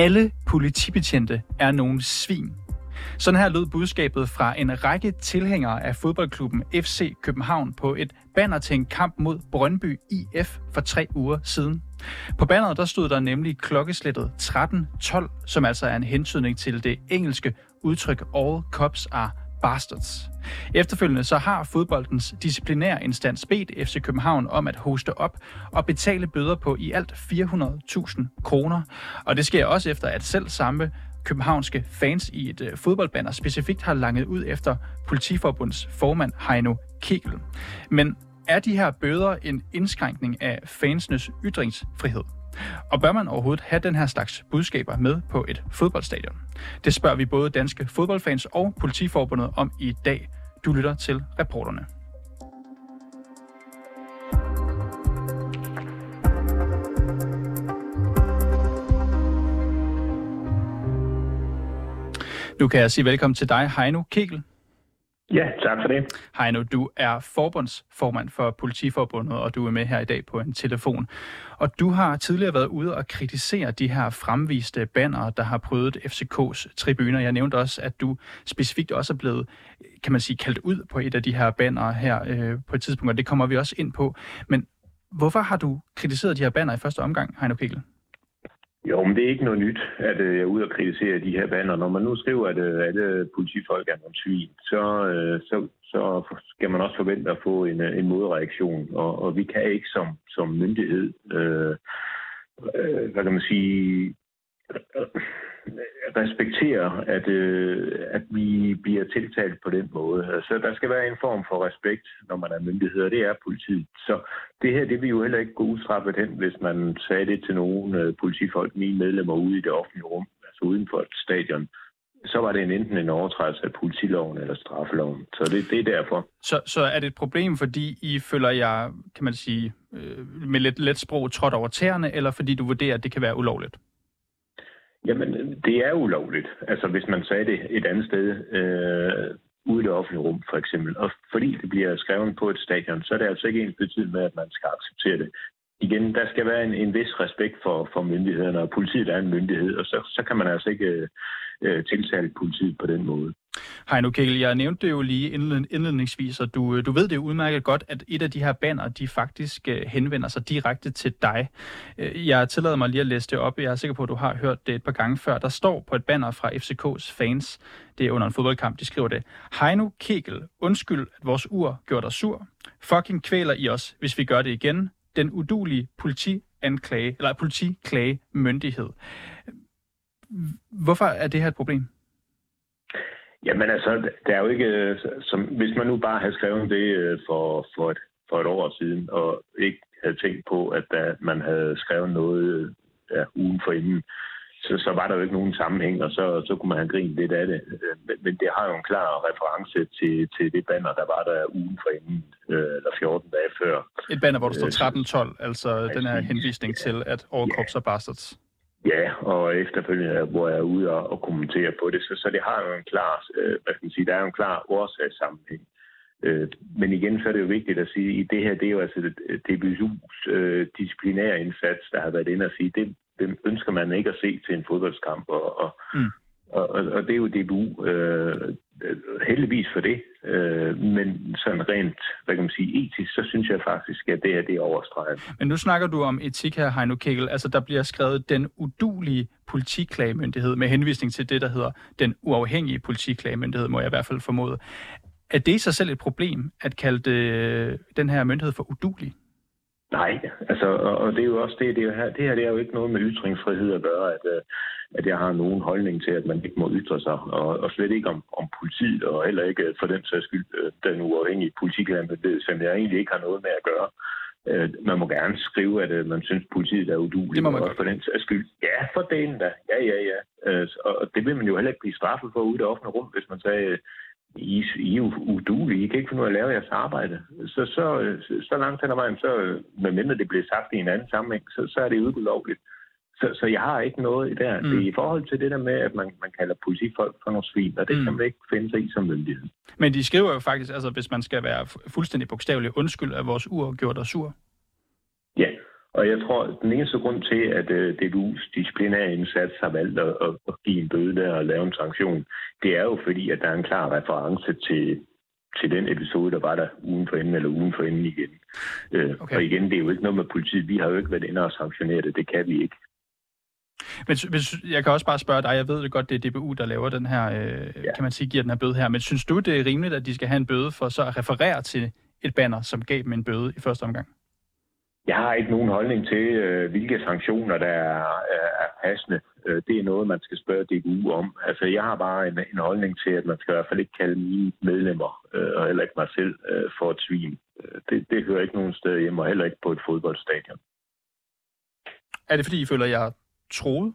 Alle politibetjente er nogle svin. Sådan her lød budskabet fra en række tilhængere af fodboldklubben FC København på et banner til en kamp mod Brøndby IF for tre uger siden. På banneret der stod der nemlig klokkeslættet 1312, som altså er en hentydning til det engelske udtryk All Cops are Bastards. Efterfølgende så har fodboldens disciplinære instans bedt FC København om at hoste op og betale bøder på i alt 400.000 kroner. Og det sker også efter, at selv samme københavnske fans i et øh, fodboldbanner specifikt har langet ud efter politiforbunds formand Heino Kegel. Men er de her bøder en indskrænkning af fansenes ytringsfrihed? Og bør man overhovedet have den her slags budskaber med på et fodboldstadion? Det spørger vi både danske fodboldfans og politiforbundet om i dag. Du lytter til reporterne. Nu kan jeg sige velkommen til dig, Heino Kegel. Ja, tak for det. Heino, du er forbundsformand for Politiforbundet, og du er med her i dag på en telefon. Og du har tidligere været ude og kritisere de her fremviste banner, der har prøvet FCK's tribuner. Jeg nævnte også, at du specifikt også er blevet, kan man sige, kaldt ud på et af de her banner her øh, på et tidspunkt, og det kommer vi også ind på. Men hvorfor har du kritiseret de her banner i første omgang, Heino Kegel? Jo, men det er ikke noget nyt, at øh, jeg er ude og kritisere de her bander. Når man nu skriver, at øh, alle politifolk er nogle svin, så, øh, så, så skal man også forvente at få en, øh, en modreaktion. Og, og vi kan ikke som, som myndighed, øh, øh hvad kan man sige, respektere, at, øh, at vi bliver tiltalt på den måde. Så der skal være en form for respekt, når man er myndighed, og det er politiet. Så det her, det vil jo heller ikke gå udstraffet hen, hvis man sagde det til nogle øh, politifolk, mine medlemmer ude i det offentlige rum, altså uden for et stadion. Så var det en, enten en overtrædelse af politiloven eller straffeloven. Så det, det er derfor. Så, så er det et problem, fordi I føler jer, kan man sige, øh, med lidt let sprog trådt over tæerne, eller fordi du vurderer, at det kan være ulovligt? Jamen, det er ulovligt. Altså, hvis man sagde det et andet sted, øh, ude i det offentlige rum, for eksempel. Og fordi det bliver skrevet på et stadion, så er det altså ikke ens betydning med, at man skal acceptere det. Igen, der skal være en, en vis respekt for, for myndighederne, og politiet er en myndighed, og så, så kan man altså ikke øh, øh tiltale politiet på den måde. Hej Kegel, jeg nævnte det jo lige indledningsvis, og du, øh, du ved det jo udmærket godt, at et af de her banner, de faktisk øh, henvender sig direkte til dig. Øh, jeg tillader mig lige at læse det op, jeg er sikker på, at du har hørt det et par gange før. Der står på et banner fra FCK's fans, det er under en fodboldkamp, de skriver det. Heino Kegel, undskyld, at vores ur gjorde dig sur. Fucking kvæler i os, hvis vi gør det igen. Den udulige politianklage, eller politiklage myndighed. Hvorfor er det her et problem? Jamen altså, der er jo ikke, øh, som, hvis man nu bare havde skrevet det øh, for, for, et, for et år siden, og ikke havde tænkt på, at da man havde skrevet noget øh, ja, ugen for inden, så, så var der jo ikke nogen sammenhæng, og så, så kunne man have grinet lidt af det. Men, men det har jo en klar reference til, til det banner, der var der ugen for inden, øh, eller 14 dage før. Et banner, hvor der står 13-12, altså den her henvisning ja, til, at cops are bastards. Ja, og efterfølgende, hvor jeg er ude og, og kommentere på det, så, så det har jo en klar, øh, hvad skal man sige, der er jo en klar årsagssammenhæng. Øh, men igen, så er det jo vigtigt at sige, at det her, det er jo altså DBU's øh, disciplinære indsats, der har været inde at sige, det, det ønsker man ikke at se til en fodboldskamp, og, og, mm og, og, det er jo DBU. Øh, heldigvis for det, øh, men sådan rent, hvad kan man sige, etisk, så synes jeg faktisk, at det er det overstreget. Men nu snakker du om etik her, Heino Kegel. Altså, der bliver skrevet den udulige politiklagemyndighed med henvisning til det, der hedder den uafhængige politiklagemyndighed, må jeg i hvert fald formode. Er det i sig selv et problem, at kalde det, øh, den her myndighed for udulig? Nej, altså, og det er jo også det, det, her, det her det er jo ikke noget med ytringsfrihed at gøre, at, øh, at jeg har nogen holdning til, at man ikke må ytre sig, og, og slet ikke om, om politiet, og heller ikke for den sags skyld øh, den uafhængige politiklandmyndighed, som jeg egentlig ikke har noget med at gøre. Øh, man må gerne skrive, at man synes, politiet er uduligt. Det må man. For den sags skyld. Ja, for den da. Ja, ja, ja. Og det vil man jo heller ikke blive straffet for ude i det offentlige rum, hvis man sagde, i, I er udulige, I kan ikke finde ud af at lave jeres arbejde. Så, så, så langt hen ad vejen, så, medmindre det bliver sagt i en anden sammenhæng, så, så er det ulovligt. Så, så jeg har ikke noget i der. Mm. Det er i forhold til det der med, at man, man kalder politifolk for nogle svin, og det mm. kan man ikke finde sig i som myndighed. Men de skriver jo faktisk, altså hvis man skal være fuldstændig bogstavelig undskyld, at vores ur gjort os sur. Og jeg tror, den eneste grund til, at øh, DBU's disciplinære indsats har valgt at, at, at give en bøde der og lave en sanktion, det er jo fordi, at der er en klar reference til, til den episode, der var der ugen for enden eller ugen for enden igen. Øh, okay. Og igen, det er jo ikke noget med politiet. Vi har jo ikke været inde og sanktionere det. Det kan vi ikke. Men hvis, jeg kan også bare spørge dig, jeg ved det godt, det er DBU, der laver den her, øh, ja. kan man sige, giver den her bøde her, men synes du, det er rimeligt, at de skal have en bøde for så at referere til et banner, som gav dem en bøde i første omgang? Jeg har ikke nogen holdning til, øh, hvilke sanktioner, der er, er passende. Øh, det er noget, man skal spørge DBU om. Altså, jeg har bare en, en holdning til, at man skal i hvert fald ikke kalde mine medlemmer, øh, og heller ikke mig selv, for et svin. Det, det hører ikke nogen sted hjemme, og heller ikke på et fodboldstadion. Er det fordi, I føler, at jeg troet?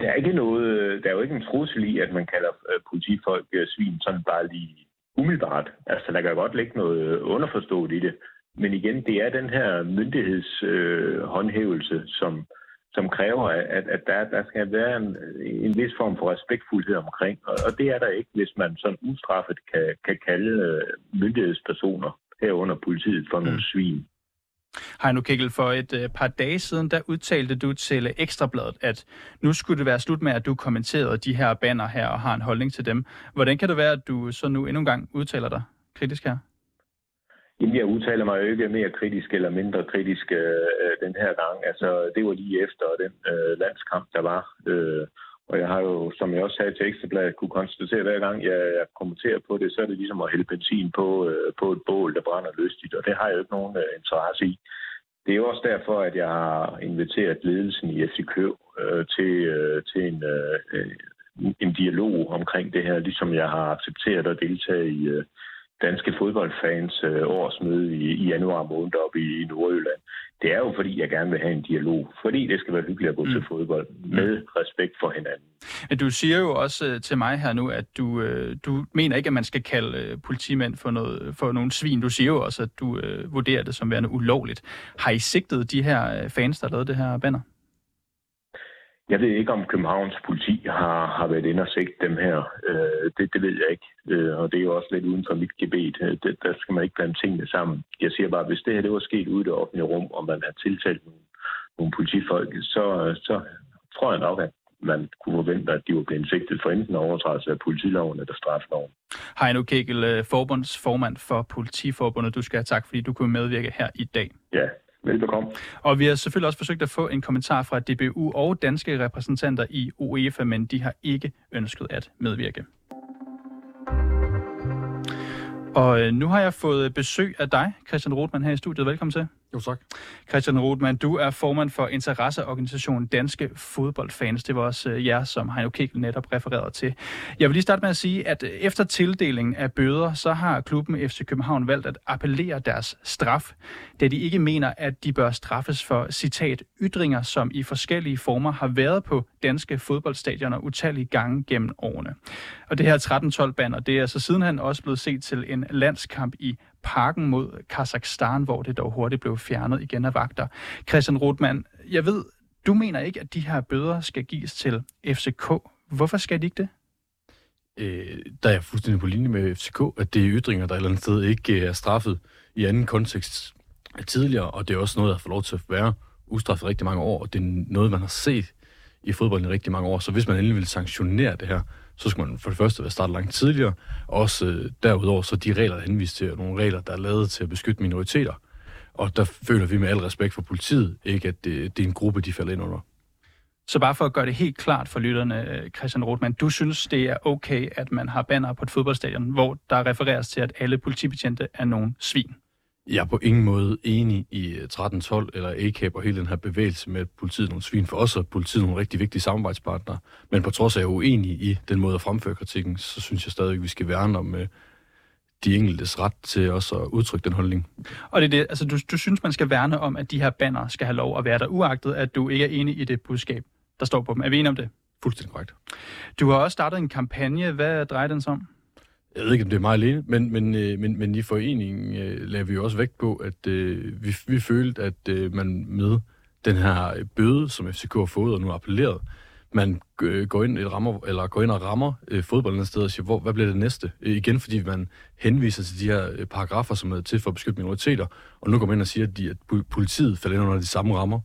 Der er ikke noget, der er jo ikke en trussel i, at man kalder politifolk svin sådan bare lige umiddelbart. Altså, der kan godt ligge noget underforstået i det. Men igen, det er den her myndighedshåndhævelse, øh, som, som kræver, at, at der, der skal være en, en vis form for respektfuldhed omkring. Og, og det er der ikke, hvis man sådan ustraffet kan, kan kalde øh, myndighedspersoner herunder politiet for mm. nogle svin. Heino Kegel, for et øh, par dage siden, der udtalte du til Ekstrabladet, at nu skulle det være slut med, at du kommenterede de her banner her og har en holdning til dem. Hvordan kan det være, at du så nu endnu en gang udtaler dig kritisk her? Jamen, jeg udtaler mig jo ikke mere kritisk eller mindre kritisk øh, øh, den her gang. Altså, det var lige efter den øh, landskamp, der var. Øh, og jeg har jo, som jeg også sagde til Ekstrabladet, kunne konstatere, hver gang jeg, jeg kommenterer på det, så er det ligesom at hælde benzin på, øh, på et bål, der brænder lystigt, og det har jeg jo ikke nogen øh, interesse i. Det er jo også derfor, at jeg har inviteret ledelsen i FCK øh, til, øh, til en, øh, øh, en dialog omkring det her, ligesom jeg har accepteret at deltage i, øh, danske fodboldfans øh, årsmøde i, i januar måned oppe i, i Nordjylland. Det er jo fordi, jeg gerne vil have en dialog. Fordi det skal være hyggeligt at gå mm. til fodbold med mm. respekt for hinanden. Men du siger jo også øh, til mig her nu, at du, øh, du mener ikke, at man skal kalde øh, politimænd for, noget, for nogle svin. Du siger jo også, at du øh, vurderer det som værende ulovligt. Har I sigtet de her øh, fans, der lavet det her banner? Jeg ved ikke, om Københavns politi har, har været inde og set dem her. Øh, det, det ved jeg ikke. Øh, og det er jo også lidt uden for mit gebet. Øh, det, der skal man ikke blande tingene sammen. Jeg siger bare, at hvis det her det var sket ude i det offentlige rum, og man har tiltalt nogle, nogle politifolk, så, så tror jeg nok, at man kunne forvente, at de var blevet sigtet for enten overtrædelse af politiloven eller strafloven. Heino Kegel, øh, forbundsformand for Politiforbundet. Du skal have tak, fordi du kunne medvirke her i dag. Ja, Velbekomme. Og vi har selvfølgelig også forsøgt at få en kommentar fra DBU og danske repræsentanter i UEFA, men de har ikke ønsket at medvirke. Og øh, nu har jeg fået besøg af dig, Christian Rothmann, her i studiet. Velkommen til. Jo, tak. Christian Rothmann, du er formand for interesseorganisationen Danske Fodboldfans. Det var også øh, jer, som Heino Kegel netop refererede til. Jeg vil lige starte med at sige, at øh, efter tildelingen af bøder, så har klubben FC København valgt at appellere deres straf, da de ikke mener, at de bør straffes for, citat, ytringer, som i forskellige former har været på danske fodboldstadioner utallige gange gennem årene. Og det her 13-12-banner, det er altså sidenhen også blevet set til en landskamp i parken mod Kazakhstan, hvor det dog hurtigt blev fjernet igen af vagter. Christian Rothmann, jeg ved, du mener ikke, at de her bøder skal gives til FCK. Hvorfor skal de ikke det? Øh, der er jeg fuldstændig på linje med FCK, at det er ytringer, der et eller andet sted ikke øh, er straffet i anden kontekst tidligere, og det er også noget, der får lov til at være ustraffet rigtig mange år, og det er noget, man har set i fodbolden i rigtig mange år. Så hvis man endelig vil sanktionere det her, så skal man for det første være startet langt tidligere. Også øh, derudover så de regler, der henviser til, nogle regler, der er lavet til at beskytte minoriteter. Og der føler vi med al respekt for politiet ikke, at det, det er en gruppe, de falder ind under. Så bare for at gøre det helt klart for lytterne, øh, Christian Rothmann, du synes, det er okay, at man har banner på et fodboldstadion, hvor der refereres til, at alle politibetjente er nogle svin? Jeg er på ingen måde enig i 1312 eller ACAP og hele den her bevægelse med, at politiet er nogle svin. For os er politiet nogle rigtig vigtige samarbejdspartnere. Men på trods af, at jeg er uenig i den måde at fremføre kritikken, så synes jeg stadig, at vi skal værne om uh, de enkeltes ret til også at udtrykke den holdning. Og det er det, altså du, du synes, man skal værne om, at de her banner skal have lov at være der, uagtet at du ikke er enig i det budskab, der står på dem. Er vi enige om det? Fuldstændig korrekt. Du har også startet en kampagne. Hvad drejer den sig om? Jeg ved ikke, om det er mig alene, men, men, øh, men, men i foreningen øh, lader vi jo også vægt på, at øh, vi, vi følte, at øh, man med den her bøde, som FCK har fået og nu appelleret, man øh, går ind, et rammer, eller går ind og rammer øh, fodbolden et sted og siger, hvor, hvad bliver det næste? Øh, igen, fordi man henviser til de her øh, paragrafer, som er til for at beskytte minoriteter, og nu går man ind og siger, at, de, at politiet falder ind under de samme rammer.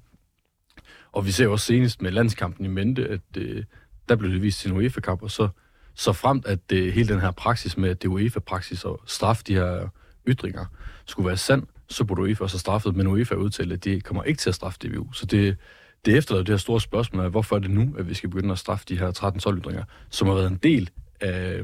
Og vi ser også senest med landskampen i mente, at øh, der blev det vist til en UEFA-kamp, og så, så fremt, at det, hele den her praksis med, at det UEFA-praksis og straf de her ytringer skulle være sand, så burde UEFA også have straffet, men UEFA udtalte, at de kommer ikke til at straffe DBU. Så det, det efterlader det her store spørgsmål af, hvorfor er det nu, at vi skal begynde at straffe de her 13-12 ytringer, som har været en del af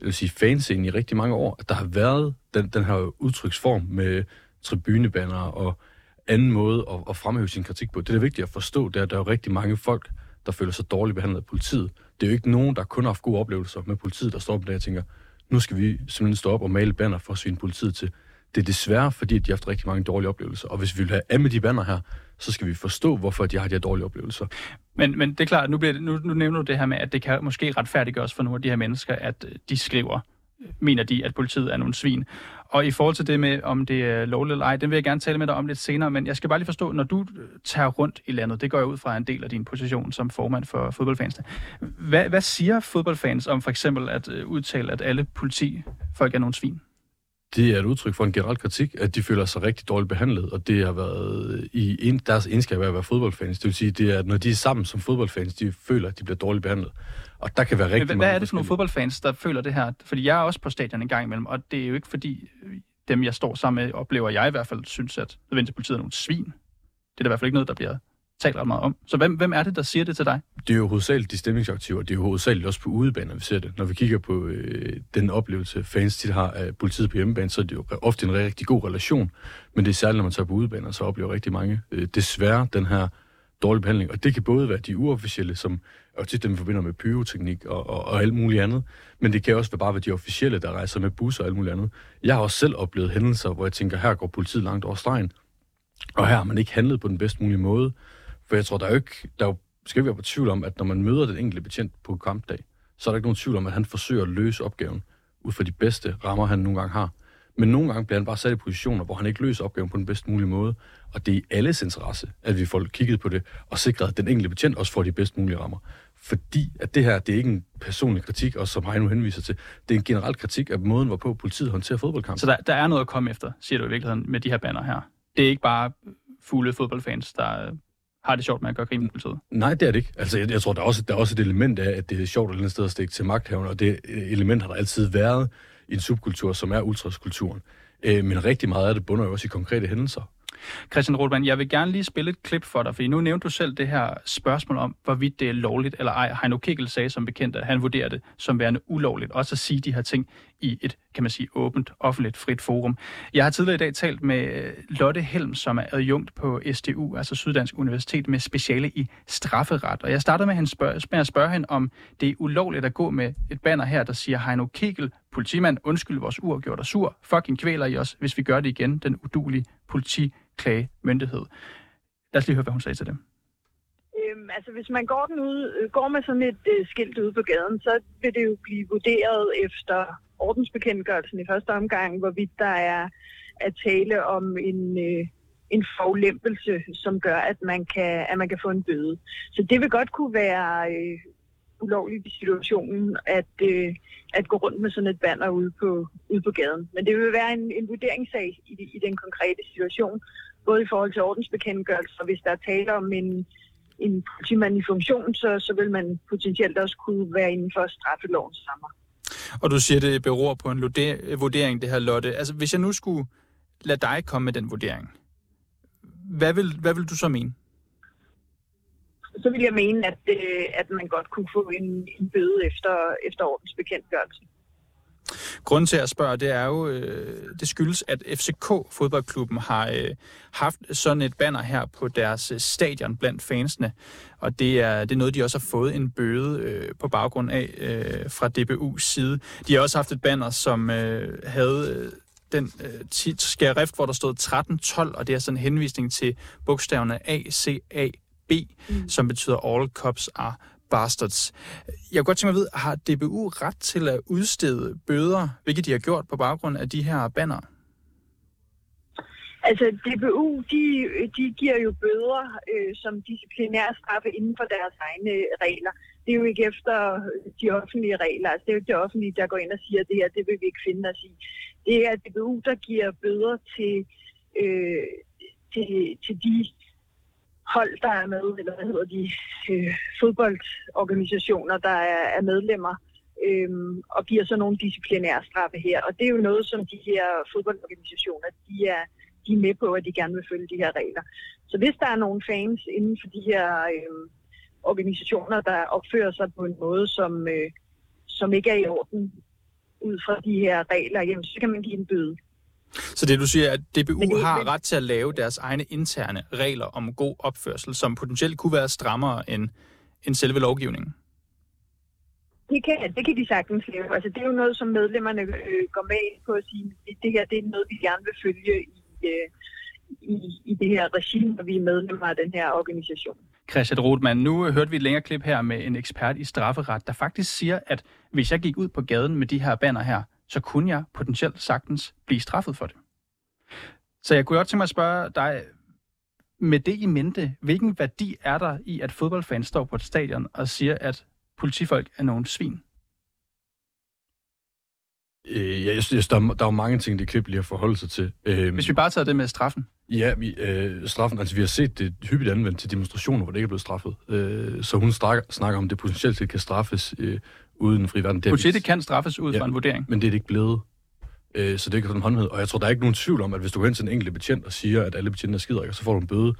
jeg vil sige, fanscenen i rigtig mange år, at der har været den, den her udtryksform med tribunebanner og anden måde at, at fremhæve sin kritik på. Det er vigtigt at forstå, det er, at der er rigtig mange folk, der føler sig dårligt behandlet af politiet. Det er jo ikke nogen, der kun har haft gode oplevelser med politiet, der står op der og tænker, nu skal vi simpelthen stå op og male banner for at svine politiet til. Det er desværre, fordi de har haft rigtig mange dårlige oplevelser. Og hvis vi vil have af med de banner her, så skal vi forstå, hvorfor de har de her dårlige oplevelser. Men, men det er klart, nu, bliver det, nu, nu nævner du det her med, at det kan måske retfærdiggøres for nogle af de her mennesker, at øh, de skriver, øh, mener de, at politiet er nogle svin. Og i forhold til det med, om det er lovligt eller ej, den vil jeg gerne tale med dig om lidt senere, men jeg skal bare lige forstå, når du tager rundt i landet, det går jeg ud fra en del af din position som formand for fodboldfansene. Hvad, hvad siger fodboldfans om for eksempel at øh, udtale, at alle politifolk er nogle svin? Det er et udtryk for en generel kritik, at de føler sig rigtig dårligt behandlet, og det har været i deres egenskab af at være fodboldfans. Det vil sige, det er, at når de er sammen som fodboldfans, de føler, at de bliver dårligt behandlet. Og der kan være rigtig Men, hvad er det for nogle fodboldfans, der føler det her? Fordi jeg er også på stadion en gang imellem, og det er jo ikke fordi dem, jeg står sammen med, oplever jeg i hvert fald, synes, at nødvendigvis politiet er nogle svin. Det er da i hvert fald ikke noget, der bliver talt ret meget om. Så hvem, hvem er det, der siger det til dig? Det er jo hovedsageligt de stemningsaktiver, det er jo hovedsageligt også på udebaner, vi ser det. Når vi kigger på øh, den oplevelse, fans tit har af politiet på hjemmebane, så er det jo ofte en rigtig god relation. Men det er særligt, når man tager på udebaner, så oplever rigtig mange øh, desværre den her dårlig behandling. Og det kan både være de uofficielle, som og tit dem forbinder med pyroteknik og, og, og alt muligt andet. Men det kan også være bare være de officielle, der rejser med busser og alt muligt andet. Jeg har også selv oplevet hændelser, hvor jeg tænker, her går politiet langt over stregen. Og her har man ikke handlet på den bedst mulige måde. For jeg tror, der er jo ikke, der er jo, skal vi være på tvivl om, at når man møder den enkelte betjent på kampdag, så er der ikke nogen tvivl om, at han forsøger at løse opgaven ud fra de bedste rammer, han nogle gange har. Men nogle gange bliver han bare sat i positioner, hvor han ikke løser opgaven på den bedst mulige måde. Og det er i alles interesse, at vi får kigget på det og sikret, at den enkelte betjent også får de bedst mulige rammer. Fordi at det her, det er ikke en personlig kritik, og som Heino henviser til, det er en generel kritik af måden, hvorpå politiet håndterer fodboldkampen. Så der, der er noget at komme efter, siger du i virkeligheden, med de her banner her. Det er ikke bare fugle fodboldfans, der har det sjovt med at gøre grin med politiet? Nej, det er det ikke. Altså, jeg, jeg tror, der er, også, der er også et element af, at det er sjovt et eller andet sted at stikke til magthaverne, og det element har der altid været en subkultur, som er ultraskulturen. Øh, men rigtig meget af det bunder jo også i konkrete hændelser. Christian Rolman, jeg vil gerne lige spille et klip for dig, for nu nævnte du selv det her spørgsmål om, hvorvidt det er lovligt eller ej. Heino Kegel sagde som bekendt, at han vurderer det som værende ulovligt, også at sige de her ting i et, kan man sige, åbent, offentligt, frit forum. Jeg har tidligere i dag talt med øh, Lotte Helm, som er adjunkt på SDU, altså Syddansk Universitet, med speciale i strafferet. Og jeg startede med, med at spørge hende, om det er ulovligt at gå med et banner her, der siger Heino Kegel, politimand, undskyld vores uafgjort dig sur, fucking kvæler i os, hvis vi gør det igen, den udulige politiklagemyndighed. Lad os lige høre, hvad hun sagde til dem. Øhm, altså, hvis man går, den ud, øh, går med sådan et øh, skilt ude på gaden, så vil det jo blive vurderet efter ordensbekendtgørelsen i første omgang, hvorvidt der er at tale om en, øh, en forlempelse, som gør, at man, kan, at man kan få en bøde. Så det vil godt kunne være øh, ulovligt i situationen at, øh, at gå rundt med sådan et banner ude på, ude på gaden. Men det vil være en, en vurderingssag i, i den konkrete situation, både i forhold til ordensbekendtgørelse, og hvis der er tale om en, en politimand i funktion, så, så vil man potentielt også kunne være inden for straffelovens rammer. Og du siger, det beror på en vurdering, det her, Lotte. Altså, hvis jeg nu skulle lade dig komme med den vurdering, hvad vil, hvad vil du så mene? Så vil jeg mene, at, øh, at man godt kunne få en, en bøde efter, efter ordensbekendtgørelsen. Grunden til at spørge, det er jo, øh, det skyldes, at FCK fodboldklubben har øh, haft sådan et banner her på deres øh, stadion blandt fansene, og det er, det er noget, de også har fået en bøde øh, på baggrund af øh, fra DBU's side. De har også haft et banner, som øh, havde øh, den øh, skrift, hvor der stod 13-12, og det er sådan en henvisning til bogstaverne A, C, A, B, mm. som betyder All Cops Are Bastards. Jeg kunne godt tænke mig at vide, har DBU ret til at udstede bøder, hvilket de har gjort på baggrund af de her banner? Altså, DBU, de, de giver jo bøder øh, som disciplinære straffe inden for deres egne regler. Det er jo ikke efter de offentlige regler. Altså, det er jo ikke det offentlige, der går ind og siger, at det her, det vil vi ikke finde os i. Det er DBU, der giver bøder til, øh, til, til de hold, der er med, eller hvad hedder de, øh, fodboldorganisationer, der er, er medlemmer, øh, og giver så nogle disciplinære straffe her. Og det er jo noget, som de her fodboldorganisationer, de er, de er med på, at de gerne vil følge de her regler. Så hvis der er nogle fans inden for de her øh, organisationer, der opfører sig på en måde, som, øh, som ikke er i orden ud fra de her regler, jamen, så kan man give en bøde. Så det du siger, at DBU det, har ret til at lave deres egne interne regler om god opførsel, som potentielt kunne være strammere end, end selve lovgivningen? Det kan, det kan de sagtens lave. Altså, det er jo noget, som medlemmerne øh, går med på at sige, at det her det er noget, vi gerne vil følge i, øh, i, i det her regime, når vi er medlemmer af den her organisation. Christian Rothmann, nu hørte vi et længere klip her med en ekspert i strafferet, der faktisk siger, at hvis jeg gik ud på gaden med de her banner her, så kunne jeg potentielt sagtens blive straffet for det. Så jeg kunne godt tænke mig at spørge dig, med det i mente, hvilken værdi er der i, at fodboldfans står på et stadion og siger, at politifolk er nogle svin? Øh, jeg synes, der, der er jo mange ting, det klip lige at forholde sig til. Øh, Hvis vi bare tager det med straffen? Ja, vi, øh, straffen, altså vi har set det hyppigt anvendt til demonstrationer, hvor det ikke er blevet straffet. Øh, så hun snakker, snakker om, det potentielt kan straffes øh, uden en fri verden. Politiet kan straffes ud ja, fra en vurdering. men det er det ikke blevet. Øh, så det er ikke sådan håndhed. Og jeg tror, der er ikke nogen tvivl om, at hvis du går hen til en enkelt betjent og siger, at alle betjente er skider, så får du en bøde.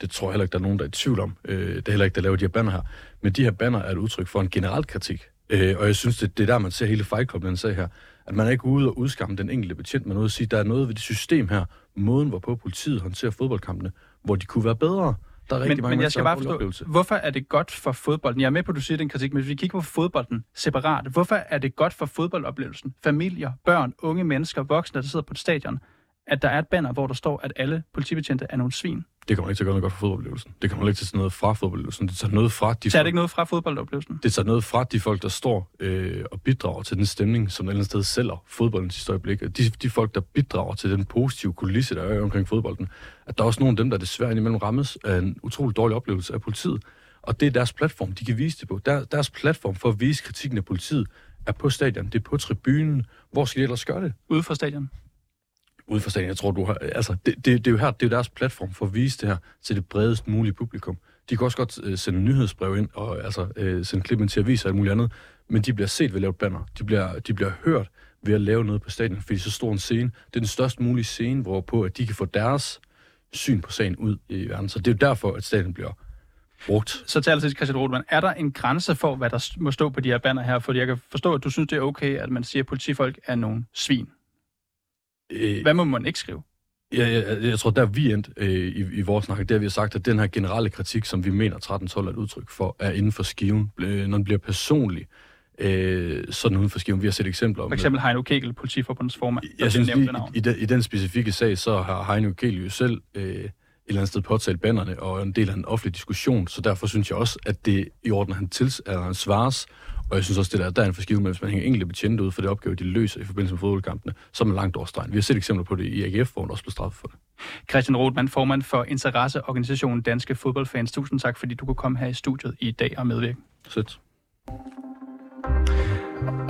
Det tror jeg heller ikke, der er nogen, der er i tvivl om. Øh, det er heller ikke, der laver de her banner her. Men de her banner er et udtryk for en generel kritik. Øh, og jeg synes, det, det er der, man ser hele fejlkoblingen sag her. At man er ikke ude og udskamme den enkelte betjent, men ude at sige, at der er noget ved det system her, måden hvorpå politiet håndterer fodboldkampene, hvor de kunne være bedre. Der er rigtig men, mange men jeg skal bare forstå, hvorfor er det godt for fodbolden? Jeg er med på, at du siger den kritik, men hvis vi kigger på fodbolden separat, hvorfor er det godt for fodboldoplevelsen? Familier, børn, unge mennesker, voksne, der sidder på et stadion, at der er et banner, hvor der står, at alle politibetjente er nogle svin? Det kommer ikke til at gøre noget godt for fodboldoplevelsen. Det kommer ikke til at tage noget fra fodboldoplevelsen. Det tager noget fra de Så er det ikke noget fra fodboldoplevelsen? Det tager noget fra de folk, der står øh, og bidrager til den stemning, som et eller andet sted sælger fodbolden sidste øjeblik. De, de folk, der bidrager til den positive kulisse, der er omkring fodbolden. At der er også nogle af dem, der desværre indimellem rammes af en utrolig dårlig oplevelse af politiet. Og det er deres platform, de kan vise det på. Der, deres platform for at vise kritikken af politiet er på stadion, det er på tribunen. Hvor skal de ellers gøre det? Ude fra stadion? Ud for Jeg tror, du har... Altså, det, det, det, er jo her, det er deres platform for at vise det her til det bredest mulige publikum. De kan også godt øh, sende nyhedsbrev ind, og altså, øh, sende klip ind til aviser og alt muligt andet, men de bliver set ved at lave banner. De bliver, de bliver hørt ved at lave noget på stadion, fordi så stor en scene. Det er den størst mulige scene, hvorpå at de kan få deres syn på sagen ud i verden. Så det er jo derfor, at stadion bliver brugt. Så til allersidst, Christian Rotman, er der en grænse for, hvad der må stå på de her banner her? Fordi jeg kan forstå, at du synes, det er okay, at man siger, at politifolk er nogle svin. Øh, Hvad må man ikke skrive? Ja, jeg, jeg tror, der vi endt øh, i, i vores snak, der vi har sagt, at den her generelle kritik, som vi mener 1312 er et udtryk for, er inden for skiven. Øh, når den bliver personlig, øh, sådan uden for skiven. Vi har set eksempler om For eksempel Heino Kegel, politiforbundets formand. Jeg synes, lige, i, i, den, i den specifikke sag, så har Heino Kegel jo selv øh, eller andet sted påtalt bannerne og en del af en offentlig diskussion, så derfor synes jeg også, at det i orden, han, tils, at han svares, og jeg synes også, det der, der er en forskive med, hvis man hænger enkelte betjente ud for det opgave, de løser i forbindelse med fodboldkampene, så er man langt overstregen. Vi har set eksempler på det i AGF, hvor man også blev straffet for det. Christian Rothmann, formand for interesseorganisationen Danske Fodboldfans. Tusind tak, fordi du kunne komme her i studiet i dag og medvirke. Sæt.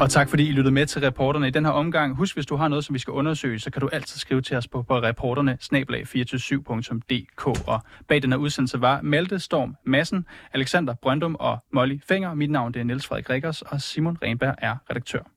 Og tak fordi I lyttede med til reporterne i den her omgang. Husk, hvis du har noget, som vi skal undersøge, så kan du altid skrive til os på, på reporterne 247dk Og bag den her udsendelse var Malte Storm Massen, Alexander Brøndum og Molly Fenger. Mit navn det er Niels Frederik Rikkers, og Simon Renberg er redaktør.